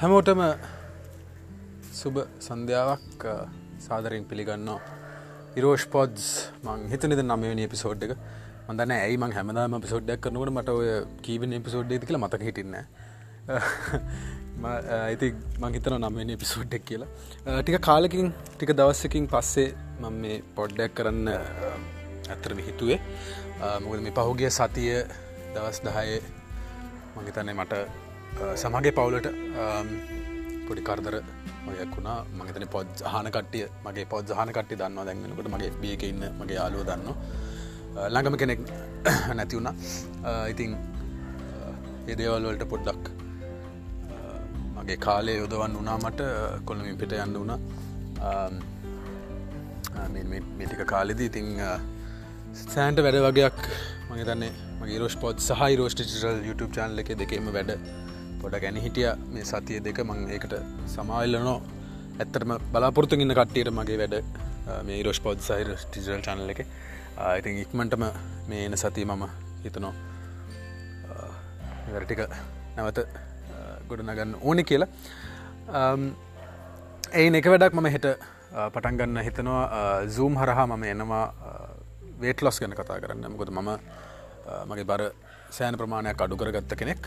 හැමෝටම සුබ සන්ධ්‍යාවක් සාදරෙන් පිළිගන්නවා. ඉරෝෂ් පොඩ්ස් මං හිතනද නමවනි පිසෝඩ් එක. මඳන ඇයි මං හැමදාම පිසෝඩ්ඩක් කරනකට මට ඔය කීවන පිසෝඩ් කියල මතක හිටින්න ඇති මංහිතන නම්වෙනි පිසෝඩ්ඩක් කියලා. ටික කාලකින් ටික දවස්සකින් පස්සේ මං මේ පොඩ්ඩක් කරන්න ඇත්තරම හිතුවේ. මොකද මේ පහුගිය සතිය දවස් දහය මංහිතන්නේ මට සමගේ පවුලට පොඩි කරදර මයක් වුණා. මගතන පොද් හන කටිය මගේ පොද් හන කට්ටි දන්නවා දැන්වනකට මගේ බියක ඉන්න මගේ යාලුව දන්න ළඟම කෙනෙක් නැති වුණා. ඉතිං ඒදේවල්වලට පොඩ්ඩක් මගේ කාලය යොදවන්න වනාමට කොළමින් පිට යන්න වුණා. මේටික කාලෙද ඉතිං සෑන්ට වැඩ වගේයක් මගේ තන්නේ මගේ රෝෂ් පොත් සහ රෝෂ්ටිචල් YouTube චානල එක දෙකේම වැඩ පොඩ ගැන හිටිය මේ සතිය දෙක. මං ඒකට සමාල්ලනෝ ඇත්තරම බලාපොරතු ඉන්න කට්ටියට මගේ වැඩ මේ රෝෂ් පොද් සහිර ටිජල් චනල එක. ඉතින් ඉක්මටම මේ එන සතිය මම හිතනෝ වැරටික නැවත ගොඩනගන්න ඕනෙ කියලා. ඒ එක වැඩක් මම හෙට පටන්ගන්න හිතනවා සූම් හරහා මම එනවා වේටලොස් ගැන කතා කරන්න. මොකොද මම මගේ බර සෑන ප්‍රමාණයක් අඩු කරගත්ත කෙනෙක්.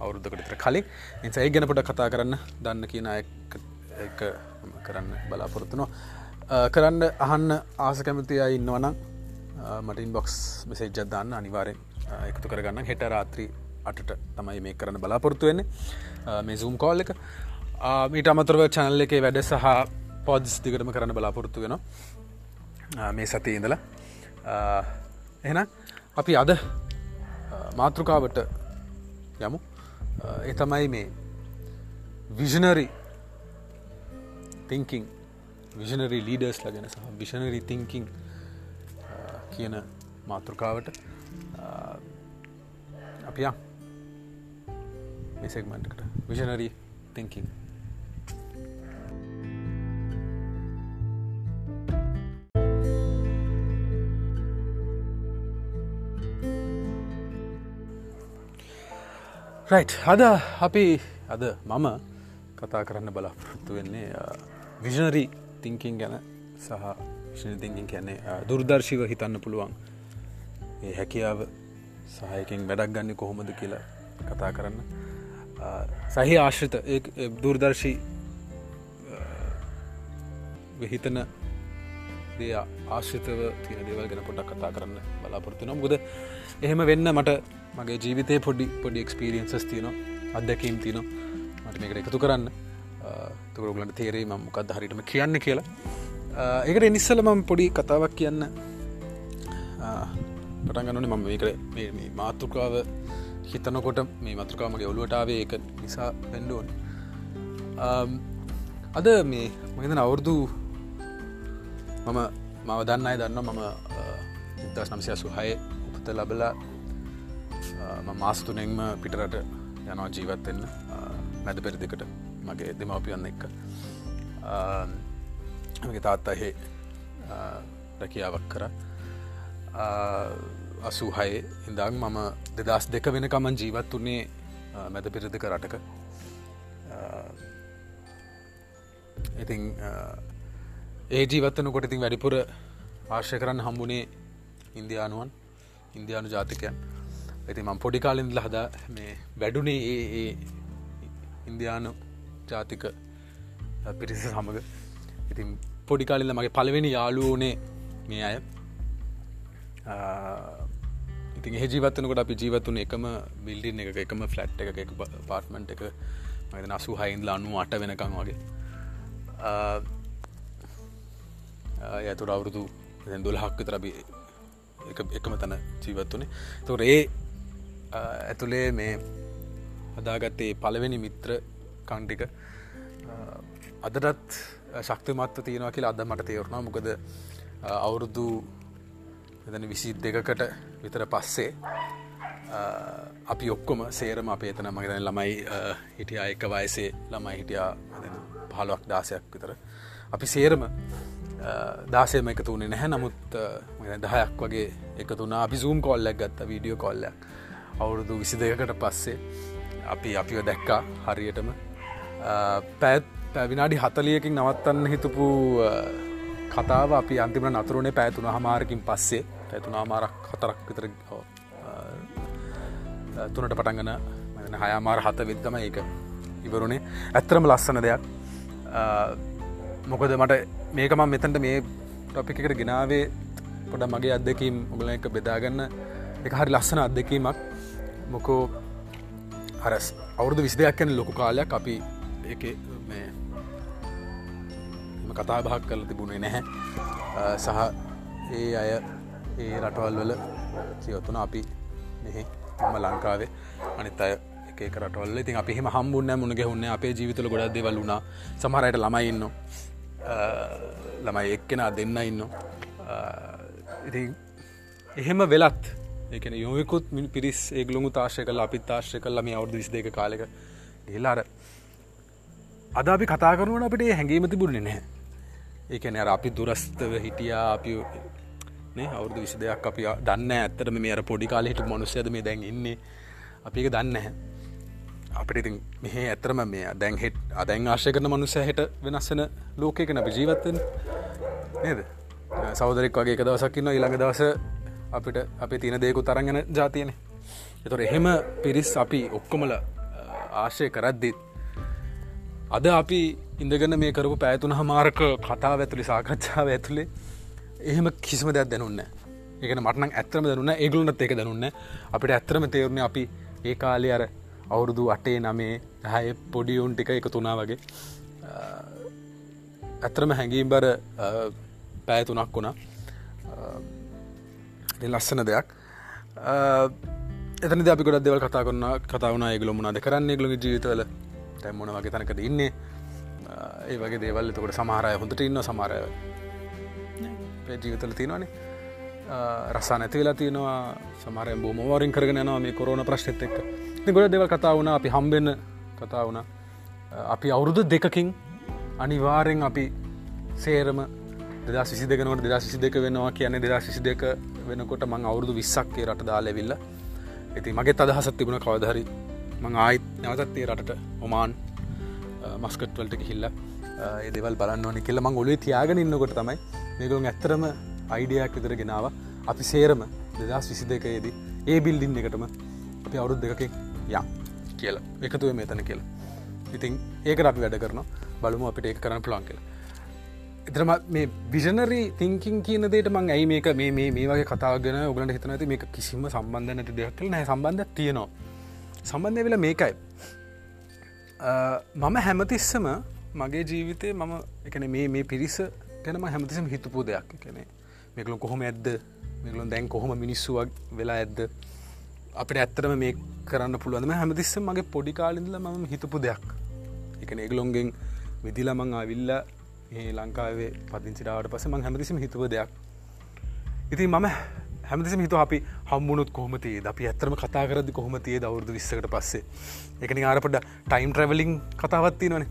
අවුරුද්ධකටතර කලින්. නිසයි ගැන පොට කතා කරන්න දන්න කියන එක කරන්න බලාපොරොත්තුනවා කරන්න අහන්න ආස කැමති අය ඉන්නවනම් මටින් බොක්ස් මෙසේජ් අදන්න අනිවාරෙන් එකතු කරගන්න. හෙට රාත්‍රී අටට තමයි මේ කරන්න බලාපොරොත්තු වෙන්නේ. මේ සූම් කෝල් එක. මීට අමතරව චැනල් එකේ වැඩ සහ පොද්ස් දිගටම කරන්න බලාපොරොත්තු වෙන මේ සති ඉඳලා. එහන අපි අද මාතෘකාවට යමු. ඒ තමයි මේ විෂනරි තිංකින් විෂනරි ලීඩර්ස් ලගෙන සහ විෂනරි තිංකින් කියන මාතෘකාවට අපියා මෙසෙක්මන්ටකට විෂනරී තිංකින් රයි් අද අපි අද මම කතා කරන්න බලාපොරොත්තු වෙන්නේ විෂනරී තිංකින් ගැන සහ විෂණ තිංකින් කියන්නේ දුර්දර්ශිව හිතන්න පුළුවන්. ඒ හැකියාව සහයකින් වැඩක් ගන්න කොහොමද කියලා කතා කරන්න. සහි ආශ්‍රිත දුර්දර්ශී හිතන දේ ආශ්‍රිතව තියෙන දේවල් ගැන පොඩක් කතා කරන්න බලාපොරත්තු නම් ගොද එහෙම වෙන්න මට මගේ ජීවිතය පොඩි පොඩි එක්ස්පිරියන්සස් තියනවා අදැකීම් තියන මට මේකට එකතු කරන්න. තුරගලට තේරේ ම මොකක්ද හරිටම කියන්න කියලා. ඒකට නිස්සල මම පොඩි කතාවක් කියන්න පටන්ගන්නන මම මේකට මාතෘකාව හිතනකොට මේ මතෘකාමගේ ඔලුවටාවේ එක නිසා පෙන්ඩුවන් අද මේ මහිතන අවුරදු මම මව දන්න අය දන්න මම ඉදස් නම්සය සුහය උපත ලබලා මාස්තුනෙක්ම පිටරට යනවා ජීවත්වෙන්න මැද පෙරදිකට මගේ දෙමවපියන්න එක්ක. මගේ තාත්තහේ රැකියාවක් කර. අසූහයේ ඉඳං මම දෙදස් දෙක වෙනකමන් ජීවත් වන්නේ මැද පිරිදික රටක. ඉතිං ඒ ජීවත්තන කොට ඉතින් වැඩිපුර ආශ්‍ය කරන්න හම්බුණේ ඉන්දයානුවන් ඉන්දයානු ජාතිකයන්. ඇති මං පොඩි කාලින්දල හදා මේ වැඩුනේ ඒ ඒ ඉන්දයානු ජාතික පිරිස සමඟ ඉතින් පොඩි කාලින්ද මගේ පලවෙනි යාලුවනේ මේ අය. ඉතින් ජීවතනකට අපි ජීවතුන එකම බිල්ඩින් එක එකම ෆලට් එක එක පාර්ට්මන්ට් එක. මද නසු හයින්දල අන්නු අට වෙනකං වගේ. ඇතුර අවුරුදු දොල හක්ක තරබි එකම තැන ජීවත්වනේ තොර ඒ ඇතුළේ මේ හදාගත්තේ පළවෙනි මිත්‍ර කණ්ටික අදටත් ශක්තිමත්ව තියෙනවා කියලා අද මට තේරුණා. මොකද අවුරුදු එතන විසි දෙකකට විතර පස්සේ අපි ඔක්කොම සේරම අපේ එතන මගතන ළමයි හිටිය එක වයසේ ළමයි හිටියා පහලුවක් දාසයක් විතර. අපි සේරම දාසයම එක තුනේ නැහැ. නමුත් දහයක් වගේ එක තුනා අපි සූම් කොල්ලක් ගත්ත වීඩියෝ කොල්ලක් අවුරුදු විසි දෙකට පස්සේ අපි අපිව දැක්කා හරියටම. පැත් විනාඩි හතලියකින් නවත්තන්න හිතපු කතාව අපි අන්තිම නතුරුණේ පැතුන හමාරකින් පස්සේ. පැතුනා මාරක් හතරක් විතර තුනට පටන්ගන හයාමාර හත විද්ගම ඒක ඉවරුණේ ඇත්තරම ලස්සන දෙයක්. මොකද මට මේකම මෙතැන්ට මේ ටොපිකට ගෙනාවේ පොඩ මගේ අත්දකීම් ඔගල එක බෙදාගන්න. එක හරි ලස්සන අත්දකීමක්. මොකෝ හරස් අවුරදු විස් දෙයක් කැන ලොකු කාලයක් අපි එක මේ කතා බහක් කරල තිබුණේ නැහැ. සහ ඒ අය ඒ රටවල් වල සියොත්තුන අපි මෙහෙ ම ලංකාවේ අනිත් අය එක රටවල්ල ඉතින් අපි හිම හම්බුන්න මුණ ගැහුන්න අපේ ජීවිතල ගොඩක් දෙවල් වුණා. සමහරයට ළමයි ඉන්න ළමයි එක්කෙනා දෙන්න ඉන්න ඉති එහෙම වෙලත් එකන යොමකුත් පිරිස් ඒගලුමු තාශය කල අපිත් තාශ්‍ය කල් ලම අවුදු විස් දෙක කාලෙක ගිල්ලාර අද අපි කතා කරුවන අපට හැඟීම තිබුණේ නැහැ. ඒකන අර අපි දුරස්තව හිටියා අපි අවුදු විසි දෙයක් අපි දන්න ඇත්තට මේ පොඩි කාල හිට මනුස්සයද මේ දැන් ඉන්නේ. අපි එක දන්න හැ අපිට ඉතින් මෙහ ඇතරම මේ දැන් හෙට් අදැන් ආශය කරන මනුස්ස හට වෙනස්සන ලෝකයක නැප ජීවත්තෙන් නේද? සෞදරෙක් වගේ එක දවසක්කින්න ඉළඟ දවස අපිට අපි තියන දෙකු තරගෙන ජාතියන. එතොර එහෙම පිරිස් අපි ඔක්කොමල ආශය කරද්දිත් අද අපි ඉඳගන මේ කරපු පැෑතුන හමාරක කතාව ඇතුළි සාකච්ඡාව ඇතුළේ එහෙම කිසිම දෙයක් දැනුන්න ඒකන මටන ඇත්‍රම දනුන්න ඒගලුනත් ඒක දනුන්න අපිට ඇත්‍රම තේරුණ අපි ඒ කාලය අර අවුරුදු අටේ නමේ හය පොඩියුන් ටික එක තුනා වගේ ඇත්‍රම හැඟීම් බර පෑතුනක් වුණා. ලස්සන දෙයක්. එතන අපි ගොඩ දෙවල් කතා කරන්න කතාවන ඒගල මුණද කරන්න ගලු ජීවිතවල. තැම්මන වගේ තනකද ඉන්නේ? ඒ වගේ දේවල්. තකොට සමහරය හොඳට ඉන්න සමරය ජීවිතල තියෙනවානේ. රසා නැති වෙලා තියෙනවා. සමරය බෝමවරින් කරගෙන නවා මේ කොරෝන ප්‍රශ්නත් එක්ක. ගොඩ දෙව කතා වුණ අපි හම්බෙන්න කතා වුණ. අපි අවුරුදු දෙකකින් අනිවාරෙන් අපි සේරම දෙදා සිසි දෙකනට දෙදා සිසි දෙක වෙනවා කියන්නේ දෙදා සිසි දෙක වෙනකොට මං අවුරුදු විස්සක්කේ රට දාලෙවිල්ල ඇති මගේ අදහසත් තිබුණ කවදහරි මං ආයිත් නැවතත්තේ රටට ඔමාන් මස්කට්වල්ට කිහිල්ල ඒදවල් බලන්න ඕනි කියල මං ඔලේ තියාගෙන ඉන්නකොට තමයි මේකුම් ඇත්තරම අයිඩියක් විතර ගෙනාව. අපි සේරම දෙදස් විසි දෙකයේදී ඒ බිල්ඩින් එකටම අපි අවුරුද් දෙකක යා කියලා. එකතුව මේතන කියලා. ඉතින් ඒක අපි වැඩ කරන බලමු අපිට ඒ කරන්න ප්ලාන් කියලා. එතරම මේ විෂනරී තිංකින් කියන දේට මං ඇයි මේක මේ මේ වගේ කතාගෙන ඔගලට හිතන ඇති? මේ කිසිම සම්බන්ධ නැති දෙයක් කල නෑ සම්බන්ධ තියෙනවා. සම්බන්ධය වෙලා මේකයි. මම හැමතිස්සම මගේ ජීවිතය මම එකන මේ මේ පිරිස ගැනම හැමතිසම හිතපු දෙයක්. කනේ මේකලු කොහොම ඇද්ද? මේකලු දැන් කොහොම මිනිස්සුවක් වෙලා ඇද්ද? අපිට ඇත්තරම මේ කරන්න පුළුවන්ම හැමතිස්සම මගේ පොඩි කාලින්දල ම හිතපු දෙයක්. එක ඒගලොන්ගෙන් විදිලමං අවිල්ල ඒ ලංකාවේ පදිංචිරාවට පස මං හැමතිසිම හිතුව දෙයක්. ඉතින් මම හැමතිසම හිතු අපි හම්බුණුත් කොහමතිේ අපි ඇත්තරම කතා කරදි කොහමතිේ දවුරදු විස්සකට පස්සේ? එකනි ආරපට ටයිම් ට්‍රවලිං කතාවත්ති නොනේ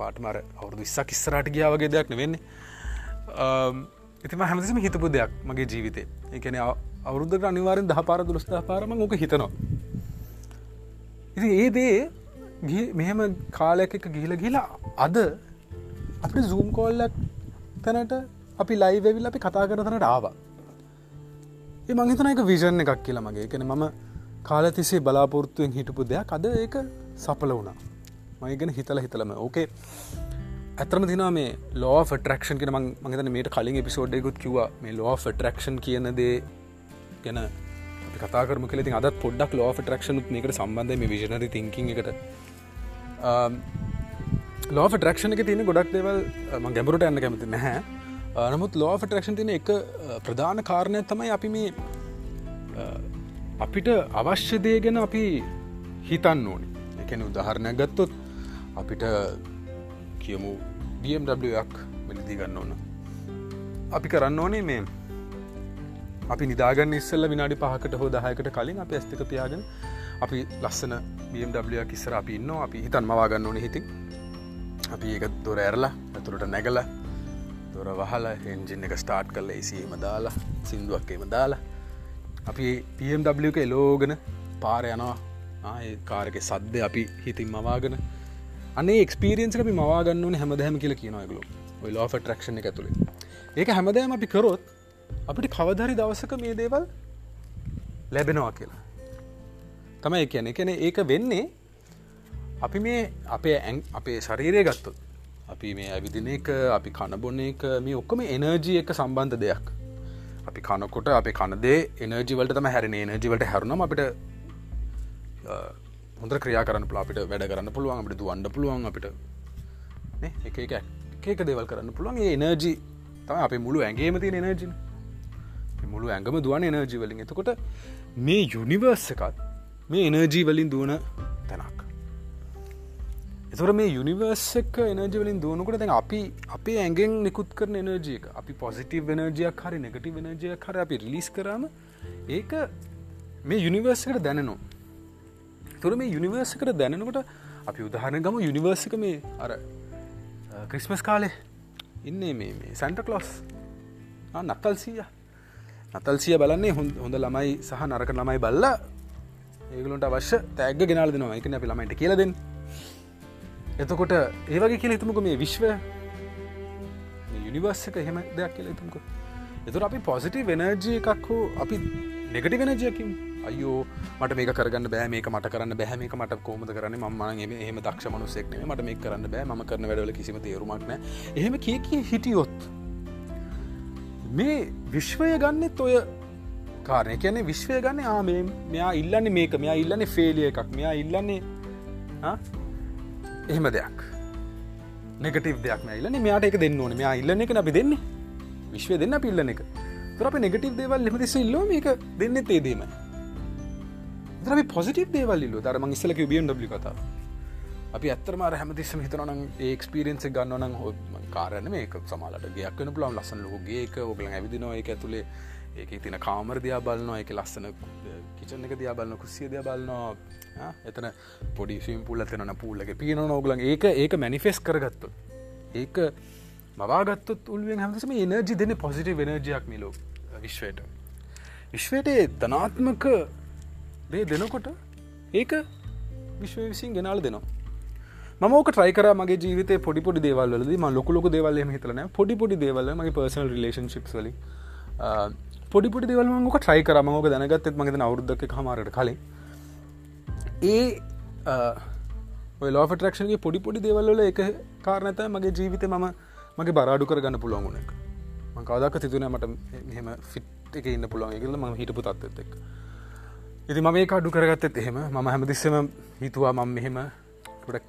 පාටමර අවුරදු විස්සක් ඉස්සරට ගියා වගේ දෙයක් නෙවෙන්නේ. ඉතිම හැමතිසම හිතපු දෙයක් මගේ ජීවිතය එකන අවුරුද්ධට අනිවාරෙන් දහ පාර දුරස්ථා පාරම ඕක හිතනවා. ඉති ඒ දේ මෙහෙම කාලයක් එක ගිහිල ගිලා අද අපි සූම් කෝල්ලක් තැනට අපි ලයිවෙවිල් අපි කතා කරතනට ආවා. ඒ මංහිතන එක විෂන් එකක් කියලා මගේ. එකන මම කාල තිසේ බලාපොරත්තුවෙන් හිටපු දෙයක්. අද ඒක සපල වුණා. මයිගෙන හිතල හිතලම. ඕකේ ඇතරම තිනා මේ ලෝ ටරක්ෂන් කෙන මගේත මේට කලින් එපිසෝඩ්යකුත් කිව මේ ලෝ ටරක්ෂන් කියන දේ ගැන කතාකරම කල ති අද පොඩ්ඩක් ලෝ ටරක්ෂනුත් මේකට සම්බන්ධ මේ විෂනරි තිංකින් එකට. ලෝ ටරක්ෂණ එක තියෙන ගොඩක් දෙවල් ම ගැඹරුට ඇන්න කැමති නැහැ. නමුත් ලෝ ටරක්ෂන් තින එක ප්‍රධාන කාරණය තමයි අපි මේ අපිට අවශ්‍ය දේ ගැන අපි හිතන්න ඕනි. එකන උදාහරණයක් ගත්තොත් අපිට කියමු BMWක් මිලදී ගන්න ඕන. අපි කරන්න ඕනේ මේ අපි නිදාගන්න ඉස්සල්ල විනාඩි පහකට හෝ දහයකට කලින් අප ඇස්තික පියාගෙන අපි ලස්සන BMW කිස්සර අපි ඉන්න අපි හිතන් මවාගන්න ඕන හිති අපි ඒක දොර ඇරලා ඇතුළට නැගල දොර වහල හෙන්ජින් එක ස්ටාර්ට් කල ඒසීම දාලා සිින්දුවක්කේම දාලා අපි PMW එක එලෝගෙන පාර යනවා. කාරක සද්‍ය අපි හිතින් මවාගෙන. අනේ එක්ස්පිරියන්ස් අපි මවාගන්න ඕන හැමදහම කියල කියනවාගලු ඔයි ලෝ ට්‍රක්ෂණ එක ඇතුළේ. ඒක හැමදෑම අපි කරොත් අපිට කවදරි දවසක මේ දේවල් ලැබෙනවා කියලා. තමයි කියන එකන ඒක වෙන්නේ අපි මේ අපේ ඇන් අපේ ශරීරය ගත්තොත් අපි මේ ඇවිදින එක අපි කණබොන්න එක මේ ඔක්කොම එනර්ජී එක සම්බන්ධ දෙයක්. අපි කනකොට අප කනදේ එනජිවලට තම හැරෙන එනජිවලට හැරුණම අපිට හොඳ ක්‍රියා කරන්න අපිට වැඩ කරන්න පුළුවන් අපිට දුවන්ඩ පුළුවන් අපිට එක එක ඒක දෙවල් කරන්න පුළුවන්. ඒ එනර්ජි තම අප මුළු ඇගේම තිය එනර්ජි මුළු ඇඟම දුවන එනර්ජි වලින්. එතකොට මේ යුනිවර්ස් එකත් මේ එනර්ජී වලින් දුවන තැනක් එතුර මේ යුනිවර්සක එනර්ජි වලින් දුවනකට දැන් අපි අපේ ඇගෙන් නිකුත් කරන එනර්ජයක අපි පොසිටව වෙනර්ජයක් හරි නෙගටි වෙනර්ජය කර අපි රිලිස් කරම ඒක මේ යුනිවර්සකට දැනනවා. තුර මේ යුනිවර්සකට දැනනකොට අපි උදාහරණ ගම යුනිවර්සික මේ අර ක්‍රිස්මස් කාලේ ඉන්නේ මේ සැන්ට කලොස් නත්තල්සිය නතල්සිය බලන්නේ හොඳ ළමයි සහ නරක ළමයි බල්ල. ඒගලට අවශ්‍ය තැග ගෙනල් දෙනවා. එක අපි ළමයිට කියලදෙන් එතකොට ඒවගේ කියල හිතුමක මේ විශ්වය යුනිවර්සක එහෙම දෙයක් කියල තුමක එතුර අපි පොසිටි වෙනර්ජය එකක් හෝ අපි නෙගටි වෙනජයකින් අයෝ මට මේක කරන්න බෑ මේක මට කරන්න බැහ මේක මට කෝමද කරන්න? ම එහම දක්ෂ මනුසෙක්න මට මේ කරන්න බෑ ම කරන වැඩල කිසිම තේරුමක්න එහෙම කියකි හිටියොත් මේ විශ්වය ගන්නෙත් ඔය කාරණය. කියන්නේ විශ්වය ගන්න ආ මෙයා ඉල්ලන්නේ මේක මෙයා ඉල්ලන්නේ ෆේලිය එකක් මෙයා ඉල්ලන්නේ එහෙම දෙයක්. නෙගටව දෙයක් ඉල්ලන මෙයාට එක දෙන්න ඕන. මෙයා ඉල්ලන එක අපි දෙන්නේ. විශ්ව දෙන්න පිල්ලන එක. තර අප නෙගටව දේවල් එමතිස ඉල්ලෝ මේක දෙන්න තේදීම දරි පොසිටව දේවල් ල්ල දරම ඉස්සලක බියන්ඩ කතා අපි ඇත්තරම හැමතිස්සම හිතනන ඒක්ස්පිරෙන්න්ස ගන්නවන හො කාරන මේ සමාලට ගයක් වන පුලන් ලස්සන ලෝගේ එක ඔගල ඇවිදිනවා එක ඇතුළේ ඒක තින කාමර දයා බලන්නවා එක ලස්සන කිචන එක දයා බලන්න කුස්සිය දයා බලන්නවා එතන පොඩි සිම් පුල්ල තෙනන පූල්ලක පියන නෝගලන් ඒක ඒක මැනිෆෙස් කරගත්තු ඒක මවාගත්තුත් උල්ුවෙන් හැමසම එනර්ජි දෙන පොසිටි වෙනර්ජයක් මිලෝ විශ්වයට. විශ්වයට තනාත්මක දේ දෙනකොට ඒක විශ්ව විසින් ගෙනල් දෙනවා. මක ට්‍රයිකර මගේ ජීවිත පොඩිපොඩි දේවල්ලද ම ලොකුලොක දේවල්ල හිතලන පොඩිපොඩි දේවල්ල මගේ පර්සනල් රිලේශන්ශිප් වලින් පොඩිපොටි දෙවල්මක ට්‍රයි කරමක දැනගත්තත් මගත අවුද්ධක හමරට කලින්. ඒ ලෝ ටක්ෂන්ගේ පොඩිපොඩි දේවල්ල එක කාරණත මගේ ජීවිත මම මගේ බරාඩු කර ගන්න පුළුවන්ගුණ එක. මංකවදක් තිතුන මට මෙහම ෆිට් එක ඉන්න පුළුවන් එකල ම හිටපු තත්ත් එක් ඉති ම මේ අඩු කරගත්තත් එහෙම. ම හැමදිස්සම හිතුවා මම මෙහෙම ගොඩක්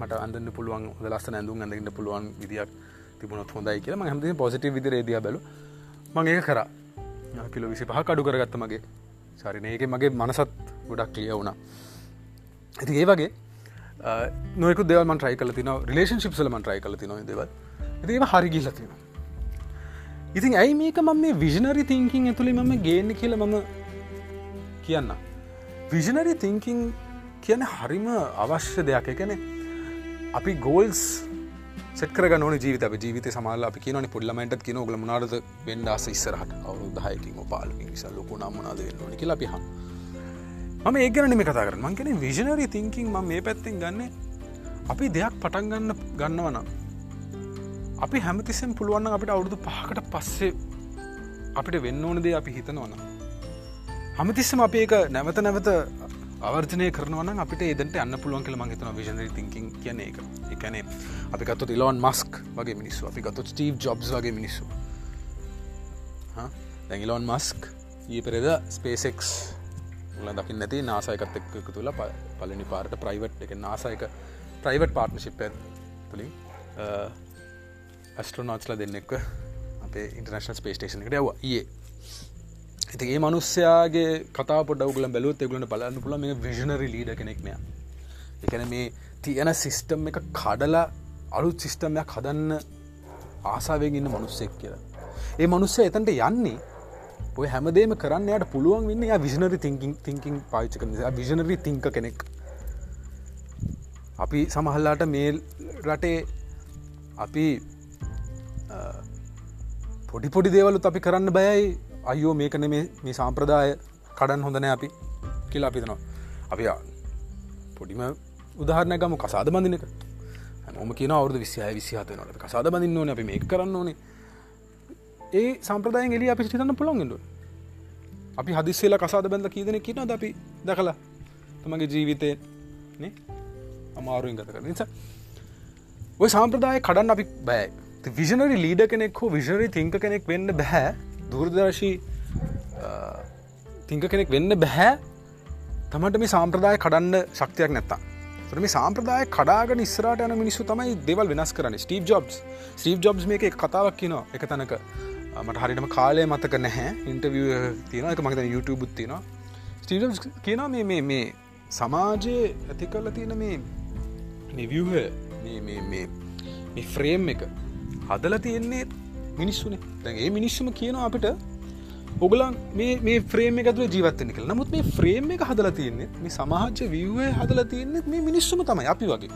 මට අන්දන්න පුළුවන් දලස්ස ඇඳුම් ඇඳන්න පුළුවන් විදියක් තිබුණත් හොඳයි කියලා. ම හැමති පොසිටව විදිර ේදිය බලු මගේ කරා. කිලෝ විසි පහ කඩු කරගත්ත මගේ. සරින ඒක මගේ මනසත් ගොඩක් ලිය වුණා. ඇති ඒ වගේ නොයක දෙවල් ට්‍රයි කල තින රිලේශන් ිප්සල මන්ට්‍රයි කල තින දෙව ඒම හරි ගිල්ල තින ඉතින් ඇයි මේක මම මේ විෂනරි තිංකින් ඇතුළි මම ගේන්න කියල මම කියන්න විෂනරි තිංකින් කියන හරිම අවශ්‍ය දෙයක්. එකැන අපි ගෝල්ස් සෙකර නොන ජීවිත. ජීවිත සමාල අපි කියන පුල්ලමට කියන ගල මනාද වෙන්ඩාස ඉස්සරහට? අවුදහයකින් පාලකින් නිසා ලොකු නම්මනාද වෙන්න ඕනි කියලා පිහම් මම ඒගන මේ කතා කරන මංකෙන විෂනරි තිංකින් ම මේ පැත්තිෙන් ගන්න අපි දෙයක් පටන් ගන්න ගන්නවනම් අපි හැමතිස්සෙන් පුළුවන්න අපිට අවුරුදු පහකට පස්සේ අපිට වෙන්න ඕන දේ අපි හිතනවන හමතිස්සම අප ඒක නැවත නැවත අවර්ජනය කරනවන අපිට එදට අන්න පුළුවන් කළ මහිතන විෂනරි තිංකින් කියන එක එකනේ අපි ගත්තු ඉලෝන් මස්ක් වගේ මිනිස්සු අපි ගත්තු ස්ටීව් ජොබ්ස් වගේ මිනිස්සු. දැගිලෝන් මස්ක් ඒ පෙරෙද ස්පේසෙක්ස් ල දකින්න නැති නාසයකත් එක්ක තුළ පලනි පාරට ප්‍රයිවට් එක නාසයක ප්‍රයිවට් පාර්ට්නශිප් තුළින් ඇස්ට්‍රනෝට්ස්ල දෙන්නෙක්ව අපේ ඉන්ටර්නශල් ස්පේස්ටේෂන එකට යව ඒ ඇති ඒ මනුස්්‍යයාගේ කතා පොඩ ගල බැලුත් එගලට බලන්න පුල මේ විෂනරි ලීඩ කෙනෙක්නය එකන මේ තියෙන සිිස්ටම් එක කඩලා අලුත් සිිස්ටම්යක් හදන්න ආසාාවෙන් ඉන්න මනුස්සෙක් කියලා. ඒ මනුස්්‍ය එතන්ට යන්නේ ඔය හැමදේම කරන්න යට පුළුවන් වන්න ය විෂනරි තිංකින් තිංකින් පාච්ච නිසා. විෂනරි තිංක කෙනෙක්. අපි සමහල්ලාට මේ රටේ අපි පොඩි පොඩි දේවලුත් අපි කරන්න බයයි. අයෝ මේකන මේ සාම්ප්‍රදාය කඩන් හොඳන අපි කියලා අපිතනවා අපි පොඩිම උදාහරණ ගම. කසාද බඳනක මොම කියන අවුදු විසිය විසිහත නට කසාද බඳන්න ඕන අපි මේ කරන්න ඕනේ. ඒ සම්ප්‍රදායෙන් එලි අපි සිතන්න පුළොන්ගෙන්ඩු අපි හදිස්සේලා කසාද බැඳල කීදන කියන ද අපි දකලා? තමගේ ජීවිතය නේ? අමාරුවෙන් ගත කර නිසා. ඔය සම්ප්‍රදාය කඩන්න අපි බෑ. විෂනරි ලීඩ කෙනෙක් හෝ විෂනරි තිංක කෙනෙක් වෙන්න බැහැ දුරදර්ශී තිංක කෙනෙක් වෙන්න බැහැ. තමට මේ සාම්ප්‍රදාය කඩන්න ශක්තියක් නැත්තා මේ සාම්ප්‍රදාය කඩාග නිස්සරට යන මිනිස්සු තමයි දෙවල් වෙනස් කරන්න. Steve Jobs. ස්ටීව් ජොබ්ස් මේක කතාවක් කියනවා. එක තැනක. මට හරිටම කාලය මතක නැහැ. ඉන්ටවිය තියෙන එක මගත YouTube තියෙනවා. ස්ටීව් කියනවා මේ මේ මේ සමාජයේ ඇති කල්ල තියෙන මේ නිවියහ මේ ෆ්‍රේම් එක හදල තියෙන්නේ මිනිස්සුනේ. දැන් ඒ මිනිස්සුම කියනවා අපිට ඔගලන් මේ ෆ්‍රේම එකතුව ජීවත්තන කළ නමුත් මේ ෆ්‍රේම් එක හදලා තියන්නේ මේ සමහච්ච විව්වේ හදලා තියන්නේ මේ මිනිස්සුම තමයි අපි වගේ.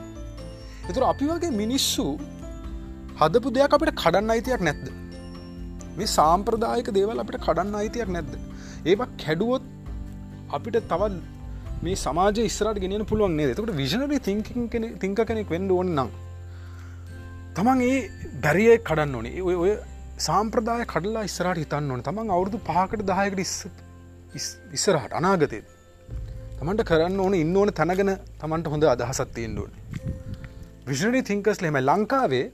එතුර අපි වගේ මිනිස්සු හදපු දෙයක් අපිට කඩන්න අයිතියක් නැද්ද? මේ සාම්ප්‍රදායක දේවල් අපිට කඩන්න අයිතියක් නැද්ද? ඒවා කැඩුවොත් අපිට තවත් මේ සමාජ ස්රට ගෙන පුළුවන් නේ තකට විෂනරි තිංකින් තිංක කෙනෙක් වෙන්ඩ ඕන්න නම් තමන් ඒ බැරිය කඩන්න ඕනේ. ඔය ඔය සාම්ප්‍රදාය කඩලා ඉස්සරට හිතන්න ඕන. තමන් අවුරදු පහකට දායකට ඉස්සරහට අනාගතය තමන්ට කරන්න ඕන ඉන්න ඕන තැනගෙන තමන්ට හොඳ අදහසත් තියෙන්ඩුවන විෂනරි තිංකස් ලෙම ලංකාවේ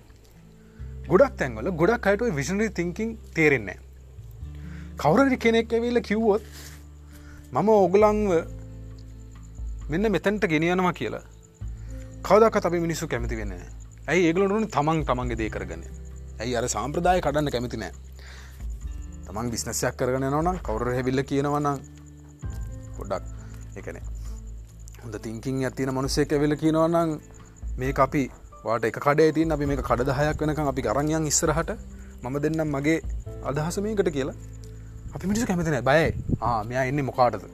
ගොඩක් තැන්වල ගොඩක් අයටුව විෂනරි තිංකින් තේරෙන්නේ කවුරරි කෙනෙක් ඇවිල්ල කිව්වොත් මම ඔගලංව මෙන්න මෙතැන්ට ගෙනියනවා කියලා කවදක් අපි මිනිස්සු කැමති වෙන්න ඇයි? ඒගලටන තමන් තමන්ගේ දේ කරගන්න. ඇයි අර සාම්ප්‍රදාය කඩන්න කැමති නෑ? තමන් බිස්නසයක් කරගන නොනම් කවුර හැවිල්ල කියනවනම් පොඩ්ඩක් එකනේ හොඳ තිංකින් ඇතින මනුසේක ඇවිල්ල කියනවනම් මේ අපි වාට එක කඩේ තින් අපි මේ කඩදහයක් වෙනකම් අපි අරංයන් ඉස්සරහට. මම දෙන්නම් මගේ අදහස මේකට කියලා. අපි මිනිසු කැමතින බයයි. මෙයා එන්නේ මොකාටද?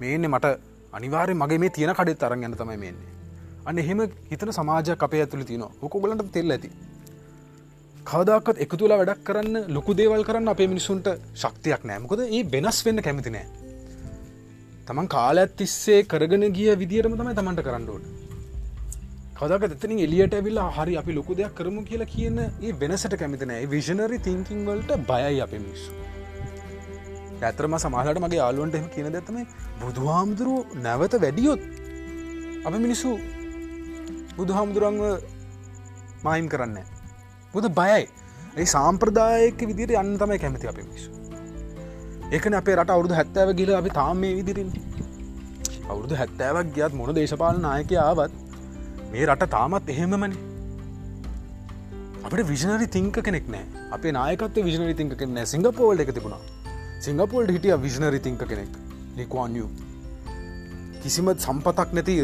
මේ එන්නේ මට අනිවාරය මගේ මේ තියෙන කඩෙත් තරන් යන්න තමයි මෙන්නේ අන්න එහෙම හිතන සමාජයක් අපේ ඇතුළ තින හොකොගලට තෙල් ඇති. කවදක්ත් එක තුලා වැඩක් කරන්න ලොකු දේවල් කරන්න අපේ මිනිසුන්ට ශක්තියක් නෑමකොද ඒ වෙනස් වෙන්න කැමති නෑ. තමන් කාලඇත් තිස්සේ කරගෙන ගිය විදිරම තමයි තමන්ට කරන්නඩෝට කදක එතනින් එලියට ඇවිල්ලා හරි අපි ලොකු දෙයක් කරමු කියලා කියන ඒ වෙනසට කැමතිනෑ විෂනරි තිංකින් වලට බයයි අප මිනිස්සු. ඇතරම සමාහලට මගේ යාලුවන්ට එම කියන දැත්තම බුදුහාමුදුරුව නැවත වැඩියොත් අප මිනිස්සු බුදුහාමුදුරන්ව මයිම් කරන්න බුද බයයි. ඒ සාම්ප්‍රදායක විදිට යන්න තමයි කැමති අප මිනිස්සු. ඒකන අපේ රට අවුදු හැත්තෑව ගිල අපි තාම මේ විදිරින් අවුදු හැත්තෑවක් ගියත් මොන දේශපාල නායක ආවත් මේ රට තාමත් එහෙමමනි. අපට විෂනරි තිංක කෙනෙක් නෑ අපේ නායකත් විෂනරි තිංක කෙනෙ සිංගපෝල්ඩ එක තිබුණා. සිංගපෝල්ට හිටිය විෂනරි තිංක කෙනෙක්. ලිකවාන්යු කිසිම සම්පතක් නැති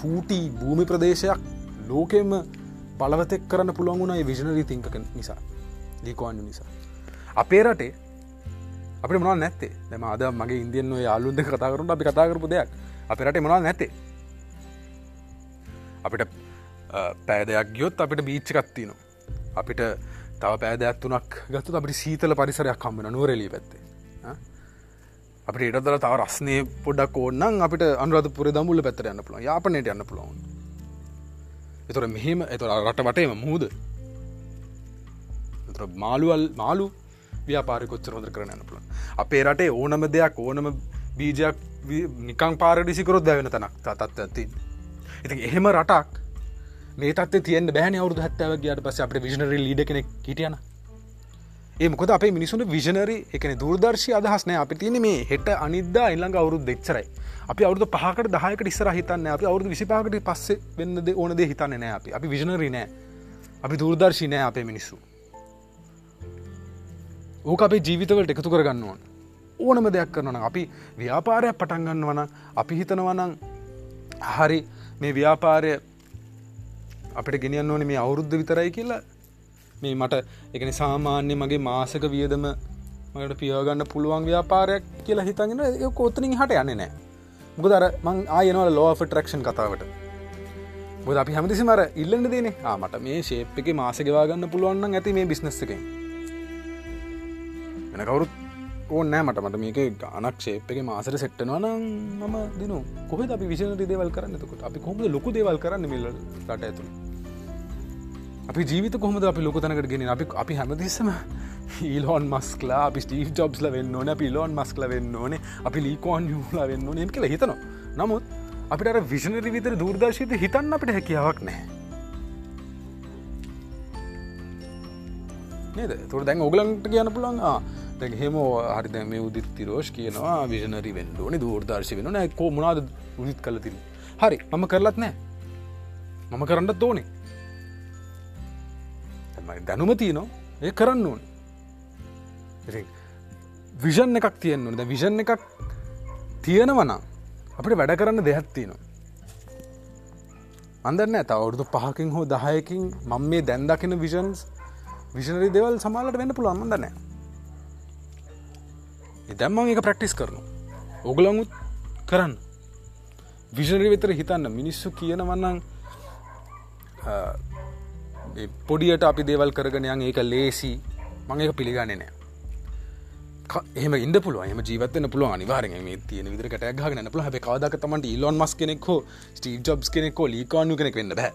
ෆූටි භූමි ප්‍රදේශයක් ලෝකෙම බලවතෙක් කරන්න පුළුවන් වුණයි විෂනරී තිංක නිසා ලිකවාන්ු නිසා. අපේ රටේ අපට මනා නැත්තේ? දෙම අද මගේ ඉන්දියන් යාලුන්ද කතා කරුට අපි කතා කරපු දෙයක්. අප රට මනා නැත්තේ? අපිට පෑදයක් ගියොත් අපිට බීච්චකත්තින අපිට තව පෑදයක් තුනක් ගත්තු අපට සීතල පරිසරයක් කම්බන නුවරලී පැත්තේ. අපට ඉටදර තව රස්නය පොඩක් ඕන්නන් අපිට අනුරධපුර දමුල්ල පැතර යන්න පුළන් යාපනයට යන්න පුළවන්. එතුර මෙහෙම එතුර රට වටේම මුහද? මාළුවල් මාලු ව්‍යාපාරිකොච්චර හොඳ කරන යන්න පුළන් අපේ රටේ ඕනම දෙයක් ඕනම බීජයක් නිකං පාරඩිසිකරොත් දැවෙන තනක් තත්ව ඇති ඉති එහෙම රටක් මේ තත් තියන බෑන අවුදු හැත්තව ගයාට පස අපට විෂනරි ලීඩ කෙනෙක් හිටියන ඒ මොකද අපේ මිනිසුන් විෂනරි එකන දුර්දර්ශය අදහස්නය අපි තියන මේ හෙට අනිදා ඉල්ළඟ අවුරුදු දෙච්චරයි අපි අවුදු පහකට දහයකට ඉස්සර හිතන්න අපි අවුදු විසිපාකට පස්සේ වෙන්නද ඕනද හිතන්න නෑ අපි. අපි විෂනරි නෑ. අපි දුර්දර්ශි නෑ අපේ මිනිස්සු. ඕක අපේ ජීවිතවලට එකතු කරගන්න ඕන. ඕනම දෙයක් කරනන අපි ව්‍යාපාරයක් පටන්ගන්න වන අපි හිතනවනං හරි මේ ව්‍යාපාරය අපට ගෙනියන්න ඕන මේ අවුරුද්ධ විතරයි කියලා. මේ මට එකන සාමාන්‍ය මගේ මාසක වියදම මට පියගන්න පුළුවන් ව්‍යාපාරයක් කියලා හිතගෙන කෝතනින් හට යන්න නෑ. මුක දර මං ආයනවල ලෝෆ ට්‍රක්ෂන් කතාවට. බොද අපි හැමතිසි මර ඉල්ලන්න දේනේ. ආමට මේ ශේප් එක මාසගවාගන්න පුළුවන්න ඇති මේ බිස්නස් එක වෙන කවුරුත් ඕනෑ මට. මට මේක ගනක් ශේප්ක මාසර සෙට්ටනවා නම් මම දින කොහ අපි විෂණ දේවල් කරන්නතකොට අපි කොහොමද ලොකු දේවල් කරන්න මිල්ල රට ඇතුළ? අපි ජීවිත කොහොමද අපි ලොක තැනකට ගෙන අපි අපි හැමදිස්සම ඊලෝන් මස්කලා අපි ස්ටීව් ජොබ්ස්ල වෙන්න ඕන පිලෝන් මස්කල වෙන්න ඕනේ අපි ලීකෝන් යුලා වෙන්න ඕනෙම කියල හිතනවා. නමුත් අපිට විෂණරි විතර දූර්දර්ශීත හිතන්න අපිට හැකියාවක් නෑ නේද? තුර දැන් ඔගලන්ට කියන්න පුළන් දැ හෙම හරි දැම උදිත් තිරෝෂ් කියනවා විෂනරි වෙන්න ඕනේ දූර්දර්ශය වෙන නෑකෝ මනාද උදිත් කල තින හරි මම කරලත් නෑ මම කරන්නත් ඕනේ. දැනුම තියනවා. ඒ කරන්න ඕන. විෂන් එකක් තියෙන්න්නු ද විෂන් එකක් තියෙනවනම් අපිට වැඩ කරන්න දෙයක් තියෙනවා. අන්දන්න ඇත අවුරුදු පහකින් හෝ දහයකින් මං මේ දැන්දකින විෂන්ස් විෂනරි දෙවල් සමාලට වෙන්න පුළුවන්ම දනෑ දැම්ම එක ප්‍රක්ටිස් කරනු ඔගලංුත් කරන්න. විෂනරි විතර හිතන්න. මිනිස්සු කියනවන්නන් පොඩියට අපි දේවල් කරගෙනයන් ඒක ලේසි මං එක පිළිගන්නේ නෑ එහම ඉන්න පුළුව එම ජීවතන පුළුව අනිවාරෙන් මේ තියෙන විදිර කටයක්ගන්න පුළ හැ කාදක තමන්ට ඉල්ලොන් මස් කෙනෙක්හෝ ස්ටීව් ජොබ්ස් කෙනෙක්කෝ ලීකානු කෙනෙක් වෙන්න බෑ.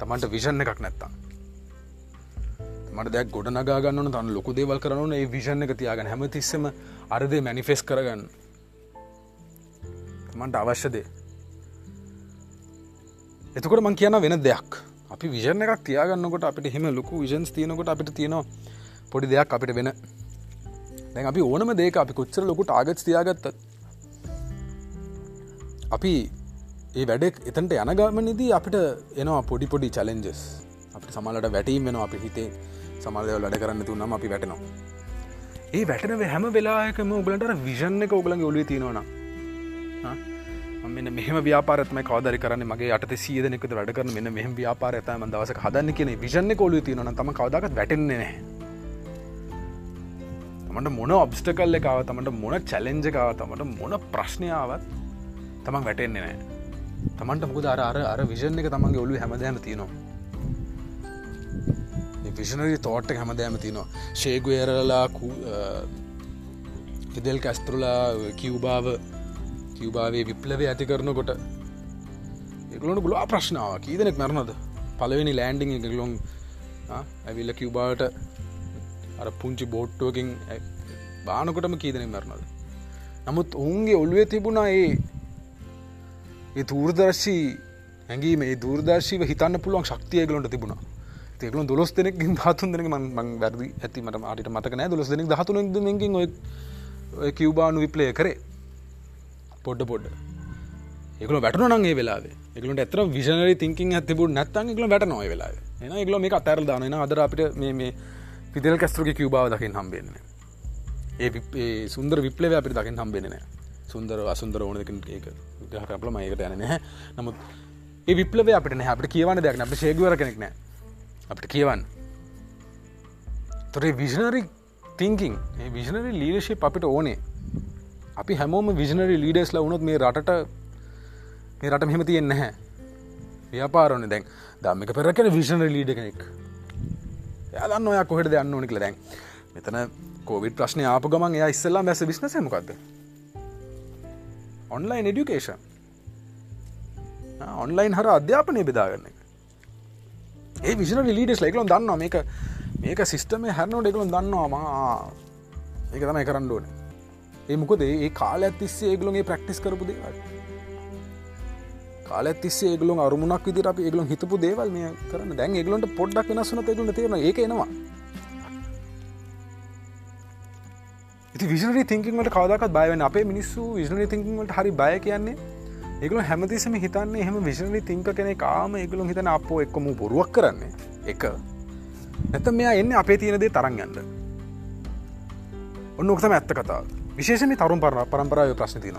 තමන්ට විෂණ එකක් නැත්තා මට දැක් ගොඩ නගාගන්න තන් ලොකු දේවල් කරන ඒ විෂණ එක තියාගන්න. හැම තිස්සම අරදේ මැනිෆෙස් කරගන්න. මන්ට අවශ්‍යදේ එතකොට මං කියන වෙන දෙයක්. අපි විෂණ එකක් තියාගන්නකොට අපිට හෙම ලොකු විෂන්ස් තියනකොට අපිට තියෙනවා පොඩි දෙයක් අපිට වෙන දැන් අපි ඕනම දේක අපි කොච්චර ලොකු ටාගත් තියාගත්තත් අපි ඒ වැඩෙක් එතන්ට යනගමනිදී අපිට එනවා පොඩි පොඩි චලෙන්ජස් අපි සමලට වැටීම් වෙන අපි හිතේ. සමල්දව වැඩ කරන්න තුන්නම් අපි වැටනවා. ඒ වැටන හැම වෙලායකම උගලට විෂණ එක ඔගලන් ඔලුව තියෙනවන මෙන්න මෙහම ව්‍යාපාරත්ම කවදරි කරන්න. මගේ අට සියදනෙක වැඩ කරන මෙන්න මෙහම ව්‍යාපාර ඇතම දවස හදන්න කියන විෂණ කොලු තියෙනන තම කවදක් වැටෙන්නේ නෑ තමට මොන ඔබ්ස්ටකල් එකකාව තමට මොන චැලෙන්ජකාව තමට මොන ප්‍රශ්නයාවත් තමන් වැටෙන්නේ නෑ තමන්ට මුද අර අර අර විෂණ එක තමන්ගේ ඔලු හැමදෑම තියෙනවා. විෂනරි තෝට්ට හැමදෑම තිනවා ශේගුවරලා ඉදෙල් කැස්තුරලා කිව්බාව කිව්බාවේ විප්ලව ඇති කරනකොට එකලොට ගුලා ප්‍රශ්නාව කීදනෙක් මැරණද? පලවෙනි ලෑන්ඩිං එකලොන් ඇවිල්ල කිව්බාට අර පුංචි බෝට්ටුවකින් බානකොටම කීදනෙ මැරණද? නමුත් ඔවුන්ගේ ඔල්ුවේ තිබුණා ඒ ඒ තූර්දර්ශී හැඟී මේ දූර්දර්ශීව හිතන්න පුළුවන් ශක්තියගලොට තිබුණා. තේරුම් දොස් දෙනෙක් හතුන් දෙනෙක මං වැරදි. ඇතිමට අට මතක නෑ. දොස් දෙනෙක් හතුන මෙකින් ඔය ඔය කිව්බානු විප්ලය කරේ. පොඩ්ඩ පොඩ්ඩ එකල වැටන නගේ වෙලා එකලට ඇතර විෂනරි තිංකින් ඇතිබු නැත්තන් එකල වැට නොය වෙලා එන එකල මේ අතැර දාන අදර අපිට මේ පිදල් කස්තුරගේ කිව්බාව දකිින් හම්බෙන්න ඒ සුන්දර විප්ලව අපිට දකිින් හම්බෙන සුන්දර අසුන්දර ඕනකින් ඒක ගහරපල මයකට යන නැහැ නමුත් ඒ විප්ලව අපට අපට කියවන දෙයක් අප ශේගවර කෙනෙක් නෑ. අපට කියවන්න. තොරේ විෂනරි තිංකින් විෂනරි ලීඩශිප් අපිට ඕනේ. අපි හැමෝම විෂනරි ලීඩස්ල වුණොත් මේ රටට මේ රට මෙහෙම තියෙන් නැහැ. ව්‍යාපාරන දැන් දම්මික පෙරකෙන විෂණ ලීඩ කෙනෙක්. යදන්න ඔයා කොහෙට දන්න ඕනිකල දැන්. මෙතන කෝවිට ප්‍රශ්නය ආප ගමන් එයා ඉස්සල්ලා මැස විශ්නසමකක්ද ඔන්ලයින් එඩියුකේෂන් ඔන්ලයින් හර අධ්‍යාපනය බෙදාගන්න ඒ විසින ලීඩස් ලෙකලොන් දන්න මේක මේක සිිස්ටම හැරනෝට එකලොන් දන්නවා ඒක තමයි කරන්න ඕන. ඒ මොකද ඒ කාල ඇතිස්සේ ඒගලොන්ගේ ප්‍රක්ටිස් කරපු දේවල්. කාල ඇතිස්සේ ඒගලොන් අරුමුණක් විදිර අප ඒගලොන් හිතපු දේවල් මේ කරන්න. දැන් ඒගලොන්ට පොඩ්ඩක් වෙනස්සන තේරුණ තේරන ඒක එනවා. විෂනරි තිංකින්ට කවදක් බයවන අපේ මිනිස්සු විෂනරි තිංකින්ට හරි බය කියන්නේ. ඒගල හැමතිසම හිතන්නේ එහම විෂණලි තිංක කෙනෙ කාම ඒගලු හිතන අපෝ එක්කම බොරුවක් කරන්නේ. එක. නැත මෙයා එන්න අපේ තියනදේ තරන්ගන්න ඔන්න ඔක්තම ඇත්ත කතා විශේෂණ තරුම් පරන පරම්පරාව ප්‍රශ්න තින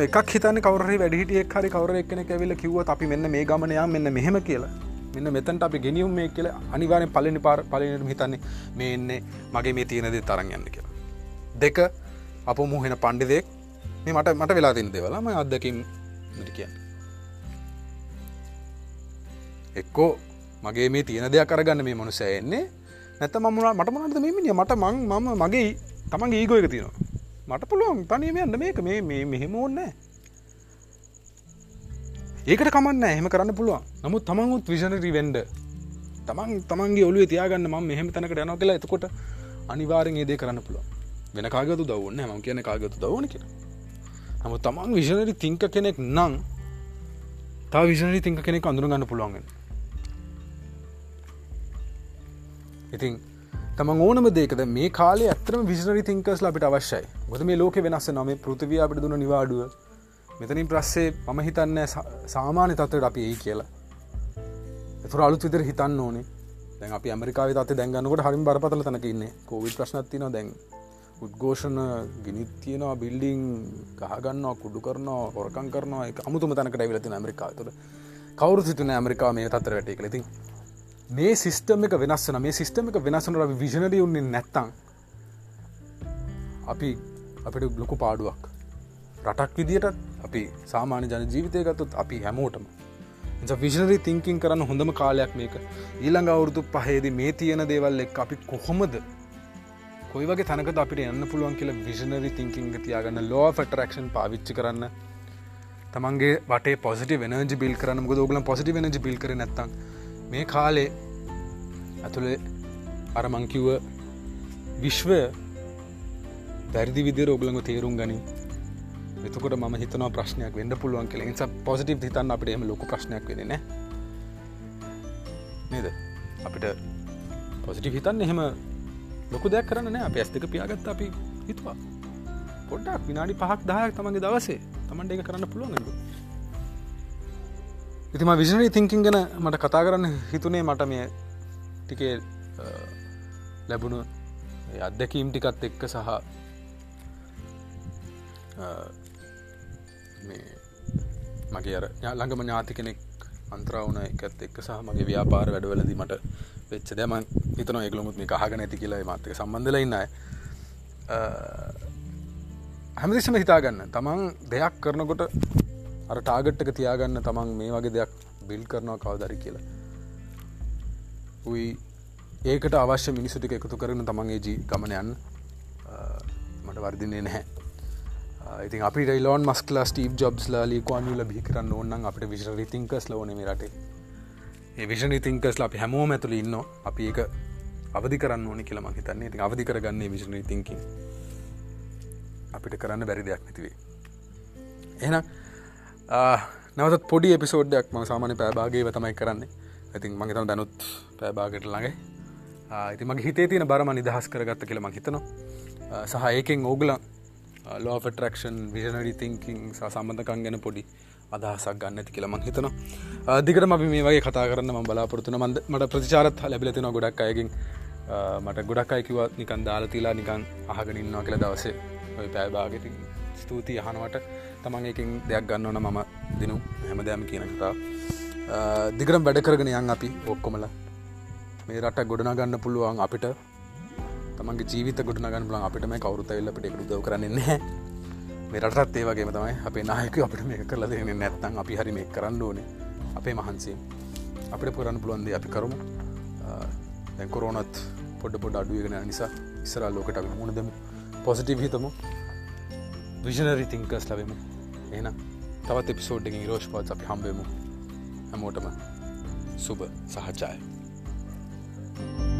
එකක් හිතන කවර වැඩිට එක්හරි කවර එක්න ඇවිල කිව අපි මෙන්න මේ ගමනයා මෙන්න මෙහෙම කියලා. මෙන්න මෙතන්ට අපි ගෙනියුම් මේ කියල අනිවාරය පලනි පාර පලනට හිතන්නේ මේ එන්නේ මගේ මේ තියනදේ තරන්ගන්න කියලා. දෙක අප මුහෙන පණ්ඩිදෙක් මේ මට මට වෙලා තින් දෙවලම අත්දකින් කියන්න. එක්කෝ මගේ මේ තියෙන දෙයක් කරගන්න මේ මනුසය එන්නේ. නැත මම මට මනට මෙමිනිිය මට මං මම මගේ තමන්ගේ ඒගෝ එක තියෙනවා. මට පුළුවන් තනීම යන්න. මේක මේ මේ මෙහෙම ඕන්නෑ ඒකට කමන්න එහෙම කරන්න පුළුවන්. නමුත් තමන්ුත් විෂණරි වෙන්ඩ තමන් තමන්ගේ ඔලුව තියාගන්න ම මෙහෙම තැනකට යන කියලා එතකොට අනිවාරෙන් ඒදේ කරන්න පුළුව වෙන කාගතු දවන්න ම කියන කාගතු දවන කියෙන නමු තමන් විෂණරි තිංක කෙනෙක් නං තා විෂණරි තිංක කෙනෙක් අඳුරගන්න පුළුවන්ගෙන ඉතින් තම ඕනම දේකද මේ කාලේ ඇතරම විසිනරි තිංකස් අපිට අවශ්‍යයි. ගොද මේ ලෝක වෙනස්ස නම පෘතිවී අපිට දුන නිවාඩුව. මෙතනින් ප්‍රස්සේ මම හිතන්න සාමාන්‍ය තත්වට අපි ඒ කියලා. එතුර අලුත් විතර හිතන්න ඕනේ. දැන් අපි ඇමරිකාව තත් දැන්ගන්නකට හරිම බරපතල තනක ඉන්න. කෝවිල් ප්‍රශ්නත්තින දැන්. උද්ඝෝෂණ ගිනිත් තියෙනවා බිල්ඩිං ගහගන්නවා කුඩු කරනවා හොරකං කරනවා. අමුතුම තැනකට ඇවිලති ඇමරිකා තුළ කවරු සිතුන ඇමරිකා මේ තත්තර වැටේ කලෙති මේ සිිස්ටම එක වෙනස්සන මේ සිිස්ටම එක වෙනසන අපි විෂණරි උන්නේ නැත්තං අපි අපිට ලොකු පාඩුවක්. රටක් විදිට අපි සාමාන්‍ය ජන ජීවිතය ගත්තුත් අපි හැමෝටම. විෂනරි තිංකින් කරන්න හොඳම කාලයක් මේක. ඊළඟ අවුරුදු පහේද මේ තියෙන දේවල් එක් අපි කොහොමද? කොයි වගේ තනක අපිට එන්න පුළුවන් කියල විෂනරි තිංකින් තියාගන්න ලෝ ෆටරක්ෂන් පාවිච්චි කරන්න. තමන්ගේ වට පොසිට වෙනජ බිල් කරන්න. ගොදගල පොසිට වෙනජ බිල් කර නැත්තම් මේ කාලේ ඇතුළේ අර මංකිව්ව විශ්වය පැරදි විදිර ඔගලඟ තේරුම් ගනි එතකොට ම හිතන ප්‍රශ්නයක් වෙන්න පුළුවන් කෙ නිසා පොසිටි හිතන්න අපට එම ලොක ප්‍රශ්නයක් වෙන නෑ නේද? අපිට පොසිටි හිතන්න එහෙම ලොකු දෙයක් කරන්න අප ඇස්තික පියාගත්ත අපි හිතුවා. පොඩ්ඩක් විනාඩි පහක් දායක් තමන්ගේ දවසේ තමන්ට එක කරන්න පුළුවන් ඉතිම විෂනරි තිංකින් ගැන මට කතා කරන්න හිතුනේ මට මේ ටිකේ ලැබුණු අත්දැකීම් ටිකත් එක්ක සහ මගේ අර ළඟම ඥාති කෙනෙක් අන්ත්‍රාවන එකත් එක් සහ මගේ ව්‍යාපාර වැඩවලදී මට වෙච්ච දෙම හිතන ඒකලමුත් මේ කහග නැති කියලා මාතක සම්බඳල ඉන්නයි හැමදිසම හිතාගන්න. තමන් දෙයක් කරනකොට අර ටාගට්ක තියාගන්න තමන් මේ වගේ දෙයක් බිල් කරනවා කවදරි කියලා. උයි ඒකට අවශ්‍ය මිනිසුටික එකතු කරන තමන්ගේ ජී ගමනයන් මට වර්දින්නේ නැහැ. ඉතින් අපි රයිලෝන් මස්කලා ස්ටීව් ජොබ්ස් ලීකවාන්ල බි කරන්න ඕන්න අපට විශ රිතිංකස් ලෝන රට. ඒ විෂණ ඉතිංකස් අපි හැමෝම ඇතුළ ඉන්න අපි ඒක අවධි කරන්න ඕනි කියලම හිතන්නේ. ති අවධි කරගන්නේ විෂණ ඉතිංකින් අපිට කරන්න බැරි දෙයක් නැතිවේ. එනම් නවතත් පොඩි එපිසෝඩ්ඩයක් ම සාමාන පෑබාගේ තමයි කරන්නේ. ඇතින් මගේතම දැනුත් පෑබාගට ළඟයි. ඉති මගේ හිතේ තියෙන බරම නිදහස් කරගත්ත කියලම හිතනවා. සහ ඒකෙන් ඕගලන් ලෝෆටරක්ෂන් විෂනඩි තිංකින් සම්බඳකන් ගැන පොඩි අදහසක් ගන්න ඇති කියලම හිතන දිකට ම මේ වගේ කතා කරන්න ම බලාපොරතුන මද මට ප්‍රතිචාරත් ලැබිලතින ගොඩක් අයකින් මට ගොඩක් අයකිවත් නිකන් දාලතිලා නිකන් අහගෙනන්නවා කියල දවසේ. ඔය පෑබාගෙතින් ස්තුතියි අහනවට. තමන් එකින් දෙයක් ගන්නවන මම දිනු හැම දෑම කියන කතා දිගරම් වැඩ කරගෙන යන් අපි ඔක්කොමල. මේ රට ගොඩනගන්න පුළුවන් අපිට. තමන්ගේ ජීවිත ගොඩනගන්න පුලන් අපිට. මේ කවරුත එල්ල පිට එකතු දව කරන්නේ මෙරටත් ඒ වගේ තමයි අපේ නායක අපිට මේ කරලා දෙන නැත්තන් අපි හරි මේ කරන්න ඕනේ. අපේ මහන්සේ අපිට පුරන්න පුළුවන්දේ අපි කරමු. දැකොරෝනත් පොඩ පොඩ අඩුවගෙන නිසා ඉස්සරා ලෝකට අපි මුණ දෙමු. පොසිටිව් හිතමු. විෂනරි තිංකස් ලබෙමු. එන තවත් එපිසෝඩ්ඩින් රෝෂ් පත් අපි හම්බෙමු හැමෝටම සුබ සහචාය. thank you